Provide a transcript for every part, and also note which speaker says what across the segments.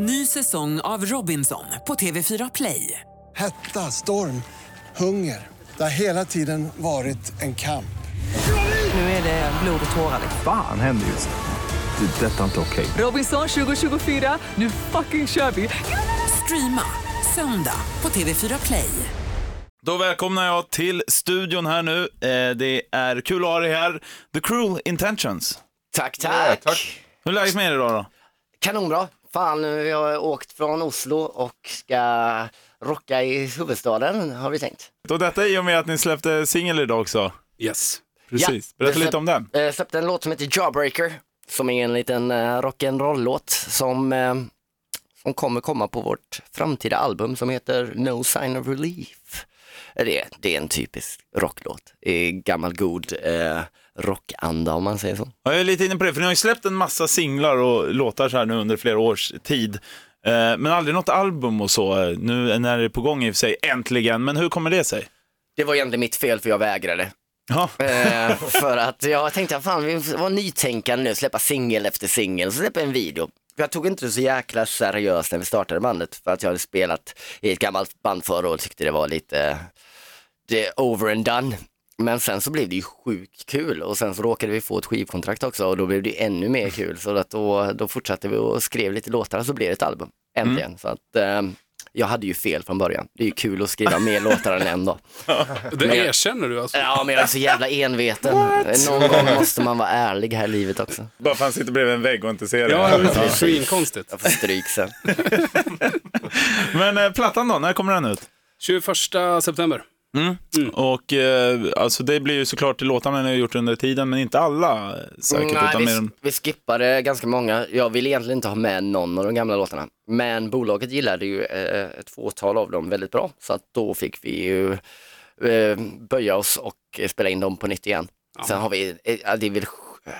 Speaker 1: Ny säsong av Robinson på TV4 Play.
Speaker 2: Hetta, storm, hunger. Det har hela tiden varit en kamp.
Speaker 1: Nu är det blod och tårar.
Speaker 3: Fan händer just nu. Det. är Detta är inte okej.
Speaker 1: Robinson 2024, nu fucking kör vi! Streama söndag på TV4 Play.
Speaker 4: Då välkomnar jag till studion här nu. Eh, det är kul att ha dig här. The Cruel Intentions.
Speaker 5: Tack, tack.
Speaker 4: Hur är läget med er idag då?
Speaker 5: Kanonbra. Fan, jag har åkt från Oslo och ska rocka i huvudstaden, har vi tänkt.
Speaker 4: Och detta i och med att ni släppte singel idag också.
Speaker 6: Yes.
Speaker 4: Precis. Berätta
Speaker 5: vi
Speaker 4: lite om den.
Speaker 5: Jag släppte en låt som heter Jawbreaker, som är en liten uh, rock'n'roll-låt som, eh, som kommer komma på vårt framtida album som heter No Sign of Relief. Eh, Det, är- det är en typisk rocklåt, gammal god uh, rockanda om man säger så.
Speaker 4: Ja, Jag är lite inne på det, för ni har ju släppt en massa singlar och låtar så här nu under flera års tid. Eh, Men aldrig något album och så. Nu när det är på gång i och för sig, äntligen. Men hur kommer det sig?
Speaker 5: Det var egentligen mitt fel för jag vägrade.
Speaker 4: Ja,
Speaker 5: Eh, för att jag tänkte, fan vi var nytänkande nu, släppa singel efter singel, så släppa en video. Jag tog inte det så jäkla seriöst när vi startade bandet för att jag hade spelat i ett gammalt band förra och tyckte det var lite det over and done. Men sen så blev det ju sjukt kul och sen så råkade vi få ett skivkontrakt också och då blev det ännu mer kul. Så att då, då fortsatte vi och skrev lite låtar och så blev det ett album, äntligen. Så att eh, jag hade ju fel från början. Det är ju kul att skriva mer låtar än en då.
Speaker 6: Det
Speaker 5: Men-
Speaker 6: erkänner du alltså?
Speaker 5: Ja, men jag är så jävla enveten. Någon gång måste man vara ärlig här i livet också.
Speaker 4: bara för att han sitter bredvid en vägg och inte ser det.
Speaker 6: Ja, det är svinkonstigt.
Speaker 5: Jag får stryk sen.
Speaker 4: Men eh, plattan då, när kommer den ut?
Speaker 6: 21 september.
Speaker 4: Och eh, alltså det blir ju såklart låtarna ni har gjort under tiden, men inte alla säkert.
Speaker 5: Nej,
Speaker 4: utan mer
Speaker 5: vi,
Speaker 4: än-
Speaker 5: vi skippade ganska många. Jag ville egentligen inte ha med någon av de gamla låtarna. Men bolaget gillade ju eh, ett fåtal av dem väldigt bra. Så att då fick vi ju eh, böja oss och spela in dem på nytt igen. Sen har vi, eh, ja, det är väl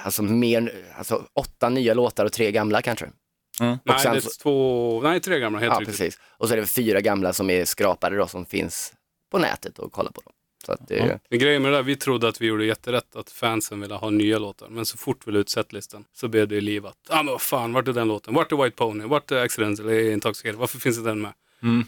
Speaker 5: alltså, mer, alltså, åtta nya låtar och tre gamla kanske.
Speaker 6: Nej,
Speaker 5: sen
Speaker 6: det är två, nej tre gamla, helt
Speaker 5: Ja,
Speaker 6: riktigt.
Speaker 5: precis. Och så är det fyra gamla som är skrapade då, som finns på nätet och kolla på dem. Så att det,
Speaker 6: Men grejen med det där, vi trodde att vi gjorde jätterätt, att fansen ville ha nya låtar. Men så fort vi la ut setlistan så blev det livat. Ja ah, men vad fan, vart är den låten? Vart är White Pony? Vart är Accidentally Intoxicated? Varför finns inte den med?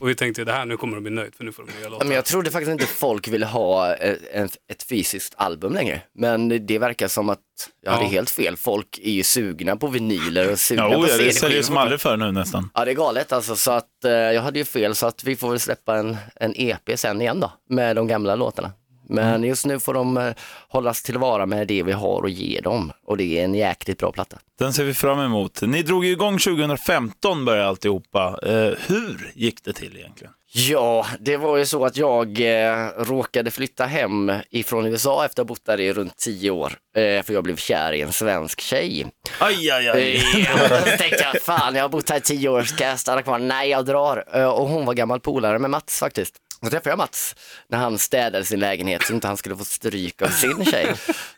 Speaker 6: Och vi tänkte, det här nu kommer de bli nöjd för nu får de nya låtar.
Speaker 5: Men jag trodde faktiskt inte folk ville ha eh, en, ett fysiskt album längre. Men det verkar som att jag hade
Speaker 6: Ja.
Speaker 5: helt fel. Folk är ju sugna på vinyler och sugna
Speaker 4: Ja,
Speaker 5: på
Speaker 4: ja, det säljer som aldrig förr nu nästan.
Speaker 5: Ja, det är galet alltså. Så att eh, jag hade ju fel så att vi får väl släppa en, en EP sen igen då med de gamla låtarna. Men
Speaker 4: Mm.
Speaker 5: just nu får de eh, hållas tillvara med det vi har att ge dem och det är en jäkligt bra platta.
Speaker 4: Den ser vi fram emot. Ni drog igång 2015 började alltihopa. Eh, hur gick det till egentligen?
Speaker 5: Ja, det var ju så att jag eh, råkade flytta hem ifrån USA efter att ha bott där i runt tio år. Eh, för jag blev kär i en svensk tjej.
Speaker 4: Aj, aj, aj.
Speaker 5: Så tänkte jag, fan jag har bott här i tio år, ska jag stanna kvar? Nej, jag drar. Eh, Och hon var gammal polare med Mats faktiskt. Så träffade jag Mats när han städade sin lägenhet så inte han skulle få stryk av sin tjej.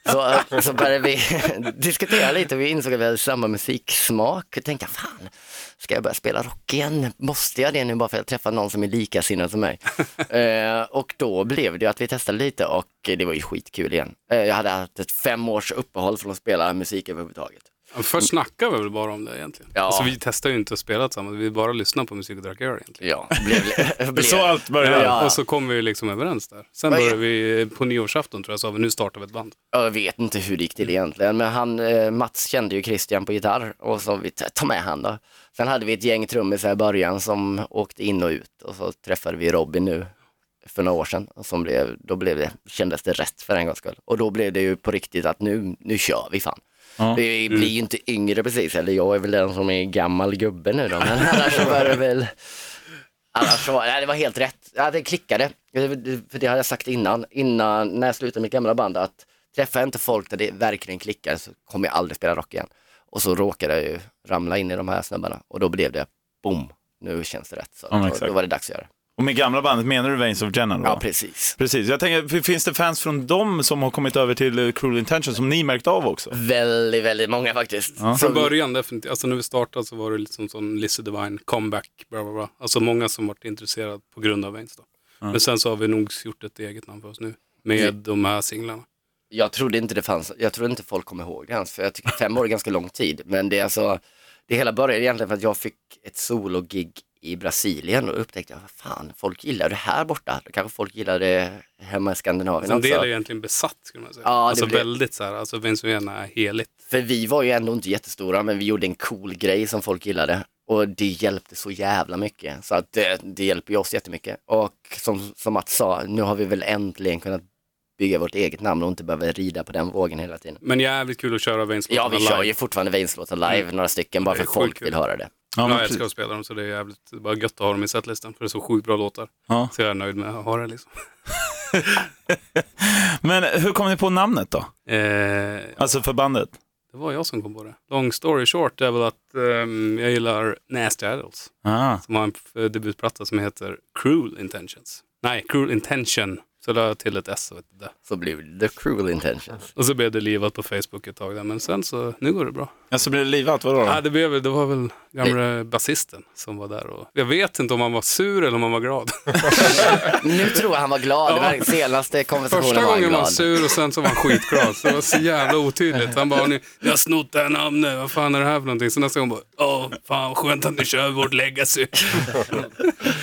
Speaker 5: Så, så började vi diskutera lite och vi insåg att vi hade samma musiksmak. Jag tänkte, fan, ska jag börja spela rock igen? Måste jag det nu bara för att jag träffar någon som är likasinnad som mig? eh, och då blev det att vi testade lite och det var ju skitkul igen. Eh, jag hade haft ett fem års uppehåll från att spela musik överhuvudtaget.
Speaker 6: Ja, Först snackade vi väl bara om det egentligen.
Speaker 5: Ja.
Speaker 6: Alltså, vi testade ju inte att spela tillsammans, vi bara lyssnade på musik och drack öl egentligen.
Speaker 5: Ja, blev, blev,
Speaker 4: så allt började.
Speaker 5: Ja.
Speaker 6: Och så kom vi liksom överens där. Sen
Speaker 5: Vad
Speaker 6: började vi på nyårsafton tror jag, sa vi nu startar vi ett band.
Speaker 5: Jag vet inte hur det gick till egentligen, men han, eh, Mats kände ju Christian på gitarr och så vi ta med han då. Sen hade vi ett gäng trummisar i början som åkte in och ut och så träffade vi Robin nu för några år sedan och som blev, då blev det, kändes det rätt för en gångs skull. Och då blev det ju på riktigt att nu, nu kör vi fan.
Speaker 4: Ja.
Speaker 5: Vi blir ju inte yngre precis, eller jag är väl den som är gammal gubbe nu då, men annars så var det väl Annars så, nej, det var helt rätt. Ja, det klickade. För det hade jag sagt innan, innan när jag slutade mitt gamla band, att träffar jag inte folk där det verkligen klickar så kommer jag aldrig spela rock igen. Och så råkade jag ju ramla in i de här snubbarna och då blev det boom, nu känns det rätt. Så
Speaker 4: Ja,
Speaker 5: då, då var det dags att göra det.
Speaker 4: Och med gamla bandet menar du Veins of Jenna då?
Speaker 5: Ja, precis.
Speaker 4: Precis, jag tänker, finns det fans från dem som har kommit över till eh, Cruel Intention som ni märkt av också?
Speaker 5: Väldigt, väldigt många faktiskt.
Speaker 4: Ja.
Speaker 6: Från början definitivt, alltså när vi startade så var det liksom som Lizzie Divine, comeback, bla bla bla. Alltså många som varit intresserade på grund av Veins då. Men sen så har vi nog gjort ett eget namn för oss nu. Med de här singlarna.
Speaker 5: jag trodde inte det fanns, jag trodde inte folk kom ihåg det ens, för jag tycker fem år är ganska lång tid, men det är alltså, det hela började egentligen för att jag fick ett sologig i Brasilien och upptäckte jag, vad fan, folk gillar det här borta. Då kanske folk gillar det hemma i Skandinavien
Speaker 6: Så en
Speaker 5: också.
Speaker 6: del är egentligen besatt skulle man säga.
Speaker 5: Ja,
Speaker 6: alltså
Speaker 5: blev-
Speaker 6: väldigt så här, alltså Venezuela är heligt.
Speaker 5: För vi var ju ändå inte jättestora, men vi gjorde en cool grej som folk gillade. Och det hjälpte så jävla mycket. Så att det, det hjälper ju oss jättemycket. Och som, som Mats sa, nu har vi väl äntligen kunnat bygga vårt eget namn och inte behöva rida på den vågen hela tiden.
Speaker 6: Men jävligt kul att köra
Speaker 5: Ja,
Speaker 6: Vainslåtarna
Speaker 5: vi
Speaker 6: live.
Speaker 5: kör ju fortfarande Vainslåtar live, några stycken, bara för folk
Speaker 6: sjukt kul.
Speaker 5: vill höra det.
Speaker 4: Ja,
Speaker 6: jag älskar att spela dem så det är jävligt det är bara gött att ha dem i setlistan för det är så sjukt bra låtar.
Speaker 4: Ja.
Speaker 6: Så jag är nöjd med att ha det liksom.
Speaker 4: Men hur kom ni på namnet då?
Speaker 6: Eh,
Speaker 4: Alltså för bandet?
Speaker 6: det var jag som kom på det. Long story short är väl att ehm, jag gillar Nasty Idols.
Speaker 4: Ah.
Speaker 6: Som har en debutplatta som heter Cruel Intentions. Nej, Cruel Intention. Så la jag till ett S och ett D.
Speaker 5: Så blev det Cruel Intentions.
Speaker 6: Och så blev det livat på Facebook ett tag där, men sen så, nu går det bra.
Speaker 4: Ja, så blev det livat, vadå då?
Speaker 6: Ja, det, blev, det var väl gamle basisten som var där och jag vet inte om han var sur eller om han var glad.
Speaker 5: Nu tror jag han var glad, det var senaste konversationen
Speaker 6: Första
Speaker 5: var han
Speaker 6: gången var han sur och sen så var han skitglad. Så det var så jävla otydligt. Han bara, "Ni- jag har snott det här namnet, vad fan är det här för någonting? Så nästa gång bara, åh, fan vad skönt att ni kör vårt legacy.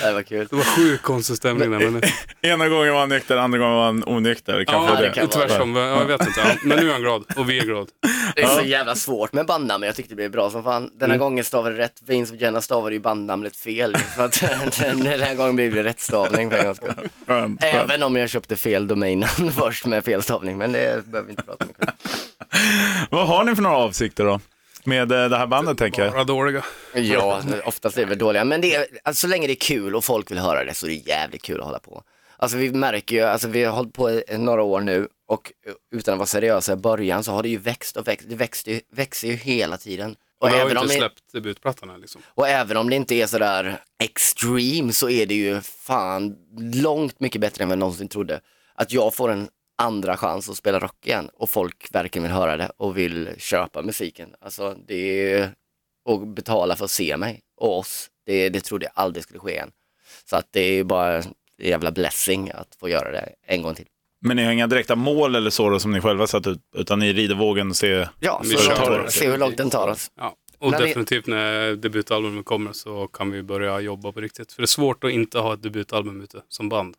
Speaker 5: Det var kul.
Speaker 6: Det var sjukt konstig stämning där. Men,
Speaker 4: Ena gången var han nykter, andra gången var han onykter. Kanske
Speaker 6: ja,
Speaker 4: det.
Speaker 5: det kan
Speaker 6: tvärtom. Ja, jag vet inte. Ja, Men nu är han glad och vi är glada.
Speaker 5: Det är så jävla svårt med bandnamn, men jag tyckte det blev bra som fan. Den här gången stavade det rätt, Veins of Jenna stavade ju bandnamnet fel. Så att den, den här gången blev det rätt stavning för en gångs skull. Även om jag köpte fel domainnamn först med fel stavning, men det behöver vi inte prata mycket om.
Speaker 4: Vad har ni för några avsikter då? Med eh, det här bandet tänker jag.
Speaker 6: Bara dåliga.
Speaker 5: Ja, oftast är det väl dåliga, men det är, alltså, så länge det är kul och folk vill höra det så är det jävligt kul att hålla på. Alltså vi märker ju, alltså vi har hållit på i några år nu och utan att vara seriösa i början så har det ju växt och växt, det växer ju, växer ju hela tiden.
Speaker 6: Och
Speaker 5: Och
Speaker 6: vi har ju inte
Speaker 5: det,
Speaker 6: släppt debutplattan än liksom.
Speaker 5: och även om det inte är sådär extreme så är det ju fan långt mycket bättre än vad jag någonsin trodde. Att jag får en andra chans att spela rock igen och folk verkligen vill höra det och vill köpa musiken. Alltså det är och betala för att se mig och oss. Det, det trodde jag aldrig skulle ske igen. Så att det är ju bara en jävla blessing att få göra det en gång till.
Speaker 4: Men ni har inga direkta mål eller så då, som ni själva satt ut, utan ni rider vågen och ser...
Speaker 5: Ja,
Speaker 6: Vi
Speaker 5: så
Speaker 6: kör
Speaker 5: långt, se hur långt den tar oss.
Speaker 6: Ja. Och
Speaker 5: När vi-
Speaker 6: definitivt när debutalbumet kommer så kan vi börja jobba på riktigt. För det är svårt att inte ha ett debutalbum ute som band.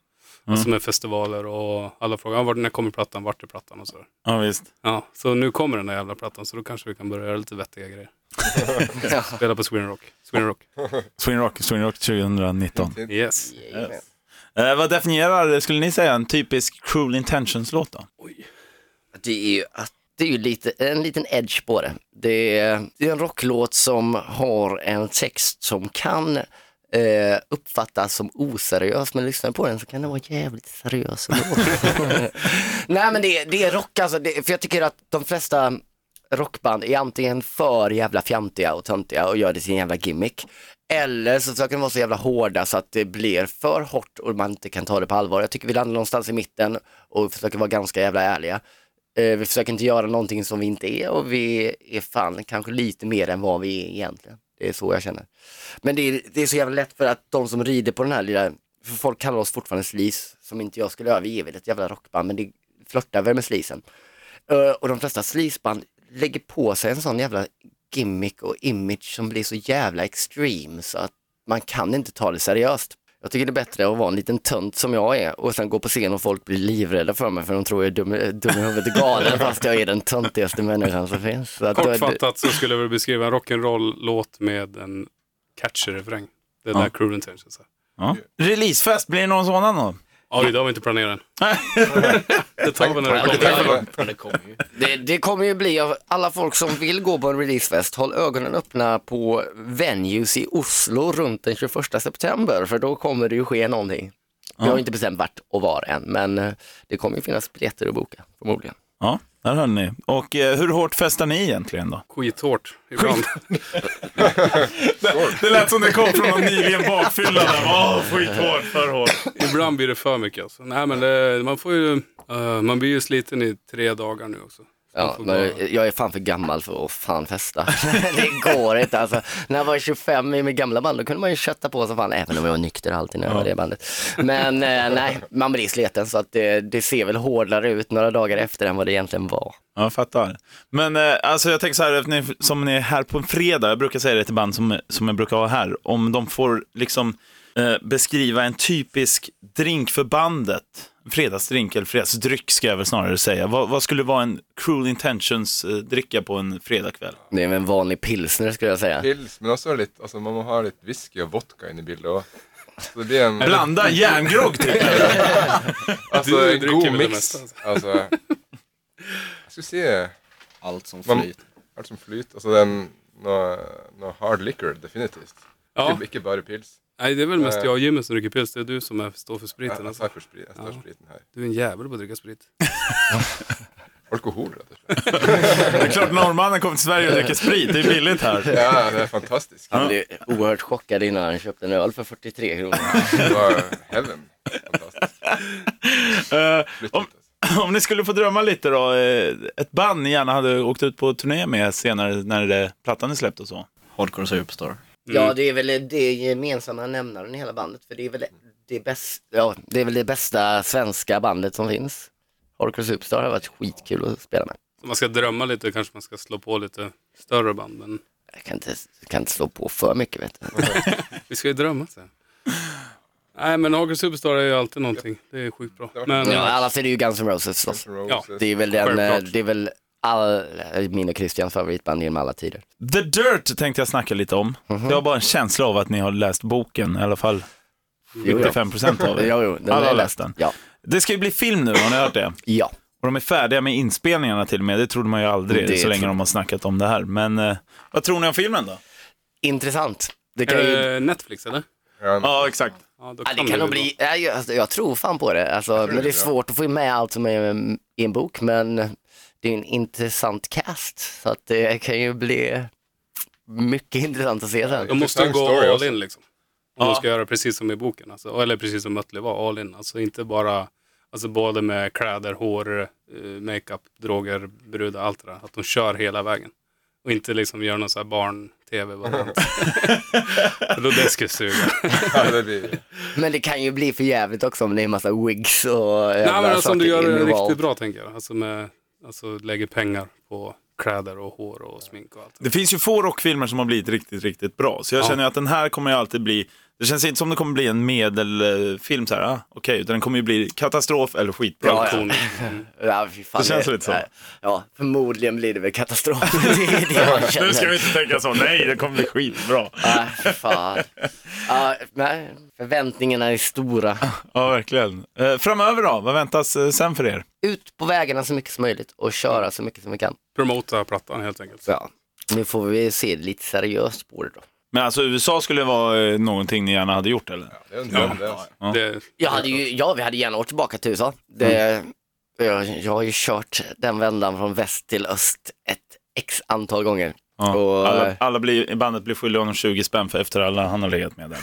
Speaker 6: Alltså med festivaler och alla frågar, vart- när kommer plattan, vart är plattan och sådär.
Speaker 4: Ja, visst.
Speaker 6: Ja, så nu kommer den där jävla plattan så då kanske vi kan börja göra lite vettiga grejer. Spela på Sweden Rock. Sweden Rock.
Speaker 4: Swing Rock, Swing Rock 2019.
Speaker 6: Yes.
Speaker 4: Eh, vad definierar, skulle ni säga, en typisk Cruel Intentions-låt då?
Speaker 5: Det är ju, att- det är ju lite, en liten edge på det. Det är, det är en rocklåt som har en text som kan eh, uppfattas som oseriös, men lyssnar på den så kan den vara jävligt seriös. Nej men det, är- det är rock alltså, det, för jag tycker att de flesta rockband är antingen för jävla fjantiga och töntiga och gör det till en jävla gimmick. Eller så försöker de vara så jävla hårda så att det blir för hårt och man inte kan ta det på allvar. Jag tycker vi landar någonstans i mitten och försöker vara ganska jävla ärliga. Eh, vi försöker inte göra någonting som vi inte är och vi är fan kanske lite mer än vad vi är egentligen. Det är så jag känner. Men det är, det är så jävla lätt för att de som rider på den här lilla, för folk kallar oss fortfarande slis, som inte jag skulle göra, vi är väl ett jävla rockband, men det flörtar väl med slisen. Eh, och de flesta slisband lägger på sig en sån jävla gimmick och image som blir så jävla extreme så att man kan inte ta det seriöst. Jag tycker det är bättre att vara en liten tönt som jag är och sen gå på scen och folk blir livrädda för mig för de tror jag är dum, dum i huvudet galen fast jag är den töntigaste människan som finns. Så
Speaker 6: Kortfattat så skulle jag beskriva en rock'n'roll-låt med en catchy refräng. Det är
Speaker 4: Ja.
Speaker 6: där Cruel Intentions är.
Speaker 4: Ja. Releasefest, blir det någon sådan då?
Speaker 6: Ja, det har vi inte planerat än. det tar vi när det kommer.
Speaker 7: Det kommer ju.
Speaker 5: Det, det kommer ju bli av alla folk som vill gå på en releasefest, håll ögonen öppna på venues i Oslo runt den 21 september för då kommer det ju ske någonting. Vi har inte bestämt vart och var än, men eh, det kommer ju finnas biljetter att boka förmodligen.
Speaker 4: Ja, där hörde ni. Och eh, hur hårt festar ni egentligen då?
Speaker 6: Skithårt ibland.
Speaker 4: Det lät som det kom från någon nyligen bakfylla där. Åh, skithårt, för hårt.
Speaker 6: ibland blir det för mycket alltså. Nej men det, man får ju, eh, man blir ju sliten i tre dagar nu också.
Speaker 5: Ja, men jag är fan för gammal för att fan festa. det går inte alltså. När jag var 25 i min gamla band då kunde man ju kötta på som fan, även om jag var nykter alltid när jag var i det bandet. Men eh, nej, man blir sliten så att det, det ser väl hårdare ut några dagar efter än vad det egentligen var.
Speaker 4: Ja, jag fattar. Men eh, alltså jag tänker så här, ni, som ni är här på en fredag, jag brukar säga det till band som, som jag brukar ha här, om de får liksom eh, beskriva en typisk drink för bandet, fredagsdrink eller fredagsdryck ska jag väl snarare säga. Vad, vad skulle vara en Cruel Intentions-dricka på en fredagkväll?
Speaker 5: Det är väl en vanlig pilsner skulle jag säga.
Speaker 7: Pils, men också lite, alltså man må ha lite whisky och vodka in i bilden också. Så det blir en,
Speaker 4: Blanda järngrogg typ.
Speaker 7: alltså
Speaker 6: Du
Speaker 7: en
Speaker 6: dricker
Speaker 7: god mix. Alltså, jag skulle säga
Speaker 8: Allt som
Speaker 7: Man-
Speaker 8: flyt.
Speaker 7: allt som flyt. Alltså den, nå nå hard liquor definitivt.
Speaker 6: Ja,
Speaker 7: Inte, inte bara pils.
Speaker 6: Nej, det är väl mest
Speaker 7: Eh.
Speaker 6: jag och Jimmy som dricker pils. Det är du som är, står för spriten.
Speaker 7: Jag
Speaker 6: Alltså.
Speaker 7: tar för sprit, jag tar
Speaker 6: Ja.
Speaker 7: spriten här.
Speaker 6: Du är en jävel på att dricka sprit.
Speaker 7: Alkohol rätt.
Speaker 4: Det är klart norrmannen kommer till Sverige och dricker sprit, det är billigt här.
Speaker 7: Ja, det är fantastiskt.
Speaker 5: Han blev oerhört chockad innan han köpte en öl för 43 kronor.
Speaker 7: Det var heaven. Fantastiskt.
Speaker 4: Eh, om,
Speaker 7: alltså.
Speaker 4: om ni skulle få drömma lite då, eh, ett band ni gärna hade åkt ut på turné med senare när det, plattan är släppt och så.
Speaker 8: Hardcore Superstar.
Speaker 5: Ja, det är väl det gemensamma nämnaren i hela bandet. För det är väl det, bäst, ja, det, är väl det bästa svenska bandet som finns. Hardcore Superstar har varit skitkul att spela med.
Speaker 6: Om man ska drömma lite kanske man ska slå på lite större band. Men
Speaker 5: Jag kan inte, kan inte slå på för mycket vet du.
Speaker 6: vi ska ju drömma. Så. Nej men Hagel Superstar är ju alltid någonting. Det är sjukt bra. Men
Speaker 5: Ja, annars är det ju Guns N' Roses förstås.
Speaker 7: N'
Speaker 6: Ja.
Speaker 5: Det är väl, den, eh,
Speaker 6: Självklart.
Speaker 5: det är väl all, min och Christians favoritband genom alla tider.
Speaker 4: The Dirt tänkte jag snacka lite om. Jag har bara en känsla av att ni har läst boken, i alla fall
Speaker 5: Jo,
Speaker 4: 75 procent av er.
Speaker 5: Jo, jo, den
Speaker 4: Alla
Speaker 5: har
Speaker 4: läst den.
Speaker 5: Ja.
Speaker 4: Det ska ju bli film nu, har ni hört det?
Speaker 5: ja.
Speaker 4: Och de är färdiga med inspelningarna till och med, det trodde man ju aldrig
Speaker 5: Det
Speaker 4: så länge de har snackat om det här. Men eh, vad tror ni om filmen då?
Speaker 5: Intressant. Det kan ju...
Speaker 6: det Netflix eller?
Speaker 7: Ja,
Speaker 4: Ja, exakt.
Speaker 6: Ja,
Speaker 5: Ja, det
Speaker 6: kan
Speaker 5: nog
Speaker 6: bli
Speaker 5: bli, ja, jag, alltså, jag tror fan på det. Alltså, men
Speaker 7: det
Speaker 5: är svårt att få med allt som är i en bok. Men det är en intressant cast. Så att det kan ju bli mycket intressant att se sen.
Speaker 6: De måste ju gå all in liksom. Om
Speaker 4: Ja.
Speaker 6: de ska göra precis som i boken. Alltså, eller precis som Mötley var, all in. Alltså inte bara, alltså både med kläder, hår, eh, makeup, droger, brudar, allt det där. Att de kör hela vägen. Och inte liksom gör någon sån här barn-tv-variant. För då det skulle suga.
Speaker 5: Men det kan ju bli för jävligt också om det är en massa wigs och
Speaker 6: Nej men alltså om du gör det riktigt bra tänker jag. Alltså, med, alltså lägger pengar på kläder och hår och smink och allt.
Speaker 4: Det finns ju få rockfilmer som har blivit riktigt, riktigt bra. Så jag
Speaker 6: Ja.
Speaker 4: känner att den här kommer ju alltid bli, det känns inte som det kommer bli en medelfilm så här, ah, okej, utan den kommer ju bli katastrof eller skitbra.
Speaker 5: Ja, ja. Ja, fy fan,
Speaker 4: Det känns lite så.
Speaker 5: Ja, förmodligen blir det väl katastrof. det det.
Speaker 4: Nu ska vi inte tänka så, nej, det kommer bli skitbra.
Speaker 5: Nej, för fan. Ja, nej, förväntningarna är stora.
Speaker 4: Ja, verkligen. Eh, framöver då, vad väntas eh, sen för er?
Speaker 5: Ut på vägarna så mycket som möjligt och köra så mycket som vi kan.
Speaker 6: Promota plattan helt enkelt.
Speaker 5: Ja. Nu får vi se det lite seriöst på det då.
Speaker 4: Men alltså USA skulle vara eh, någonting ni gärna hade gjort eller?
Speaker 7: det är en dröm det. Alltså.
Speaker 4: Ja.
Speaker 6: Det,
Speaker 5: Jag hade ju, ja, vi hade gärna åkt tillbaka till USA. Det, jag, jag har ju kört den vändan från väst till öst ett x antal gånger.
Speaker 4: Ja.
Speaker 5: Och,
Speaker 4: alla, alla blir, bandet blir skyldiga honom 20 spänn för efter alla han har legat med där.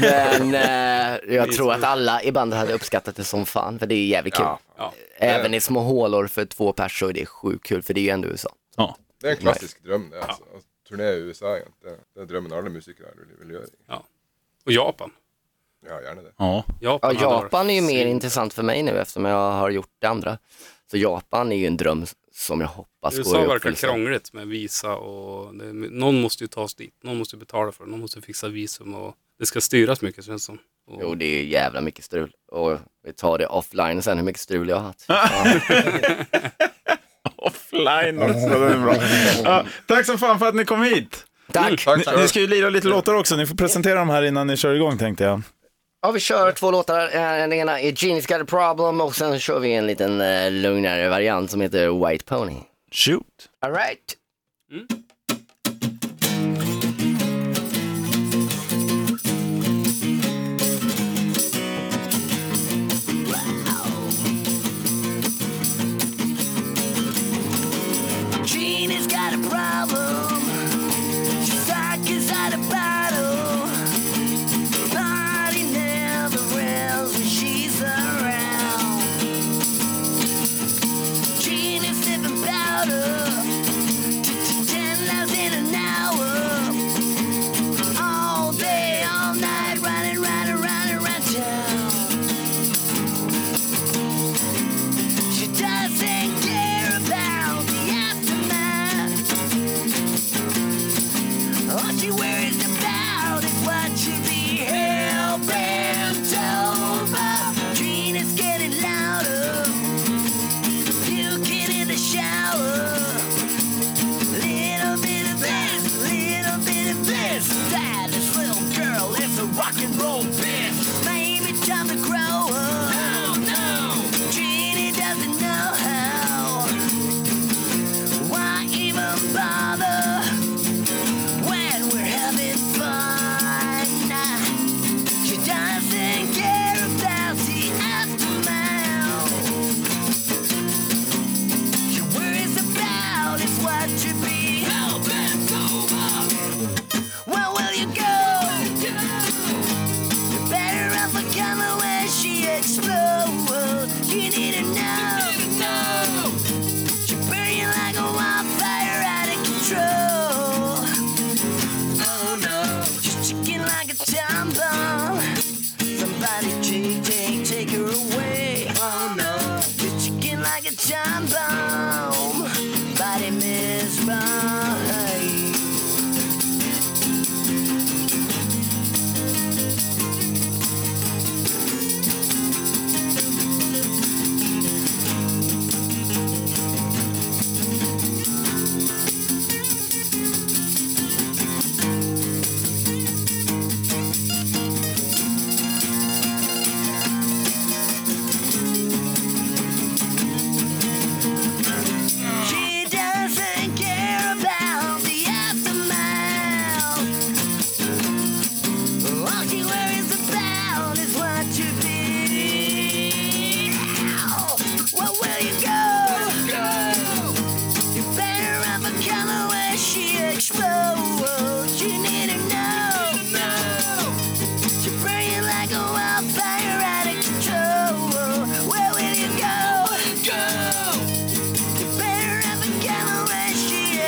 Speaker 5: Men eh, jag tror att alla i bandet hade uppskattat det som fan, för det är jävligt kul.
Speaker 7: Ja,
Speaker 6: ja.
Speaker 5: Även i små hålor för två pers så är det sjukt kul, för det är ju ändå USA.
Speaker 4: Ja.
Speaker 7: det är en klassisk dröm det. Alltså. Turné i USA, det, det är drömmen alla musiker vill, vill göra.
Speaker 6: Och Japan.
Speaker 7: Ja, gärna det.
Speaker 4: Ja.
Speaker 5: Ja,
Speaker 6: Japan, varit
Speaker 5: Japan är ju mer intressant för mig nu eftersom jag har gjort det andra. Så Japan är ju en dröm som jag hoppas går i
Speaker 6: USA verkar krångligt med visa och det, någon måste ju ta oss dit. Någon måste ju betala för det. Någon måste fixa visum och det ska styras mycket känns som. Och,
Speaker 5: Jo, det är jävla mycket strul. Och vi tar det offline sen hur mycket strul jag har haft.
Speaker 4: Offline också, det är bra. Ja, tack så fan för att ni kom hit.
Speaker 5: Tack!
Speaker 7: Tack
Speaker 4: Ni, ni ska ju lira lite låtar också, ni får presentera dem här innan ni kör igång tänkte jag.
Speaker 5: Ja, vi kör två låtar. Eh, Den ena är Genius Got a Problem och sen kör vi en liten eh, lugnare variant som heter White Pony.
Speaker 4: Shoot.
Speaker 5: All right.
Speaker 9: Gina's
Speaker 6: world you need to know.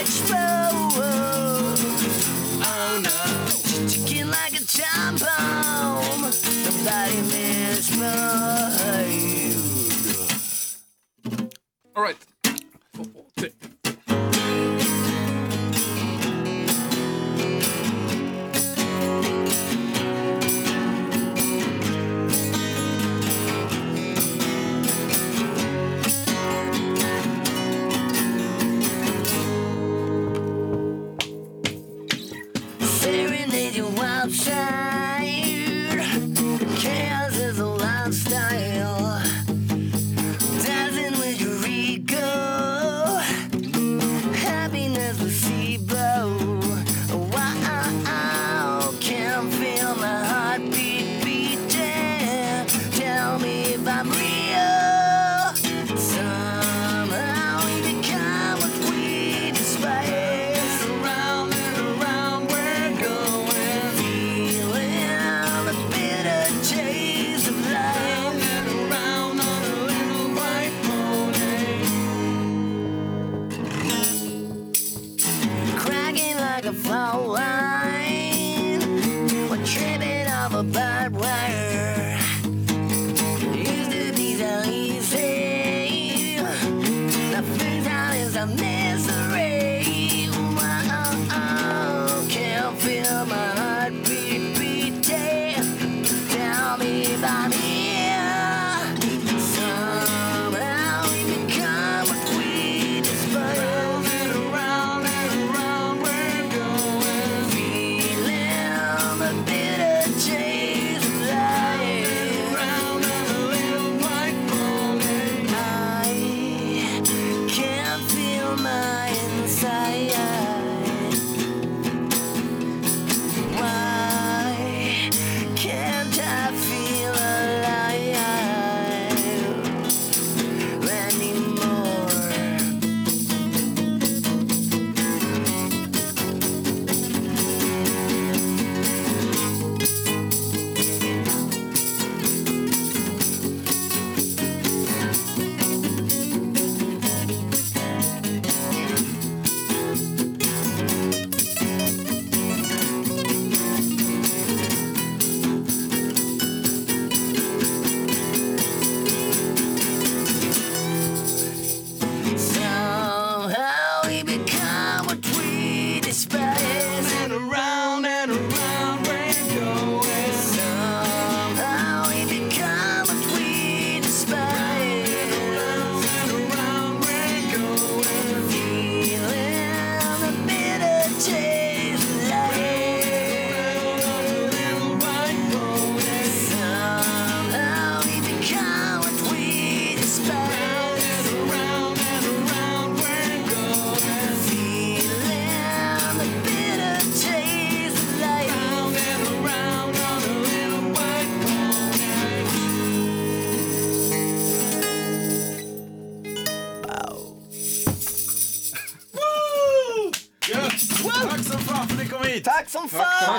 Speaker 6: explode. Oh no. Ticking like a time bomb. Nobody.
Speaker 5: All right.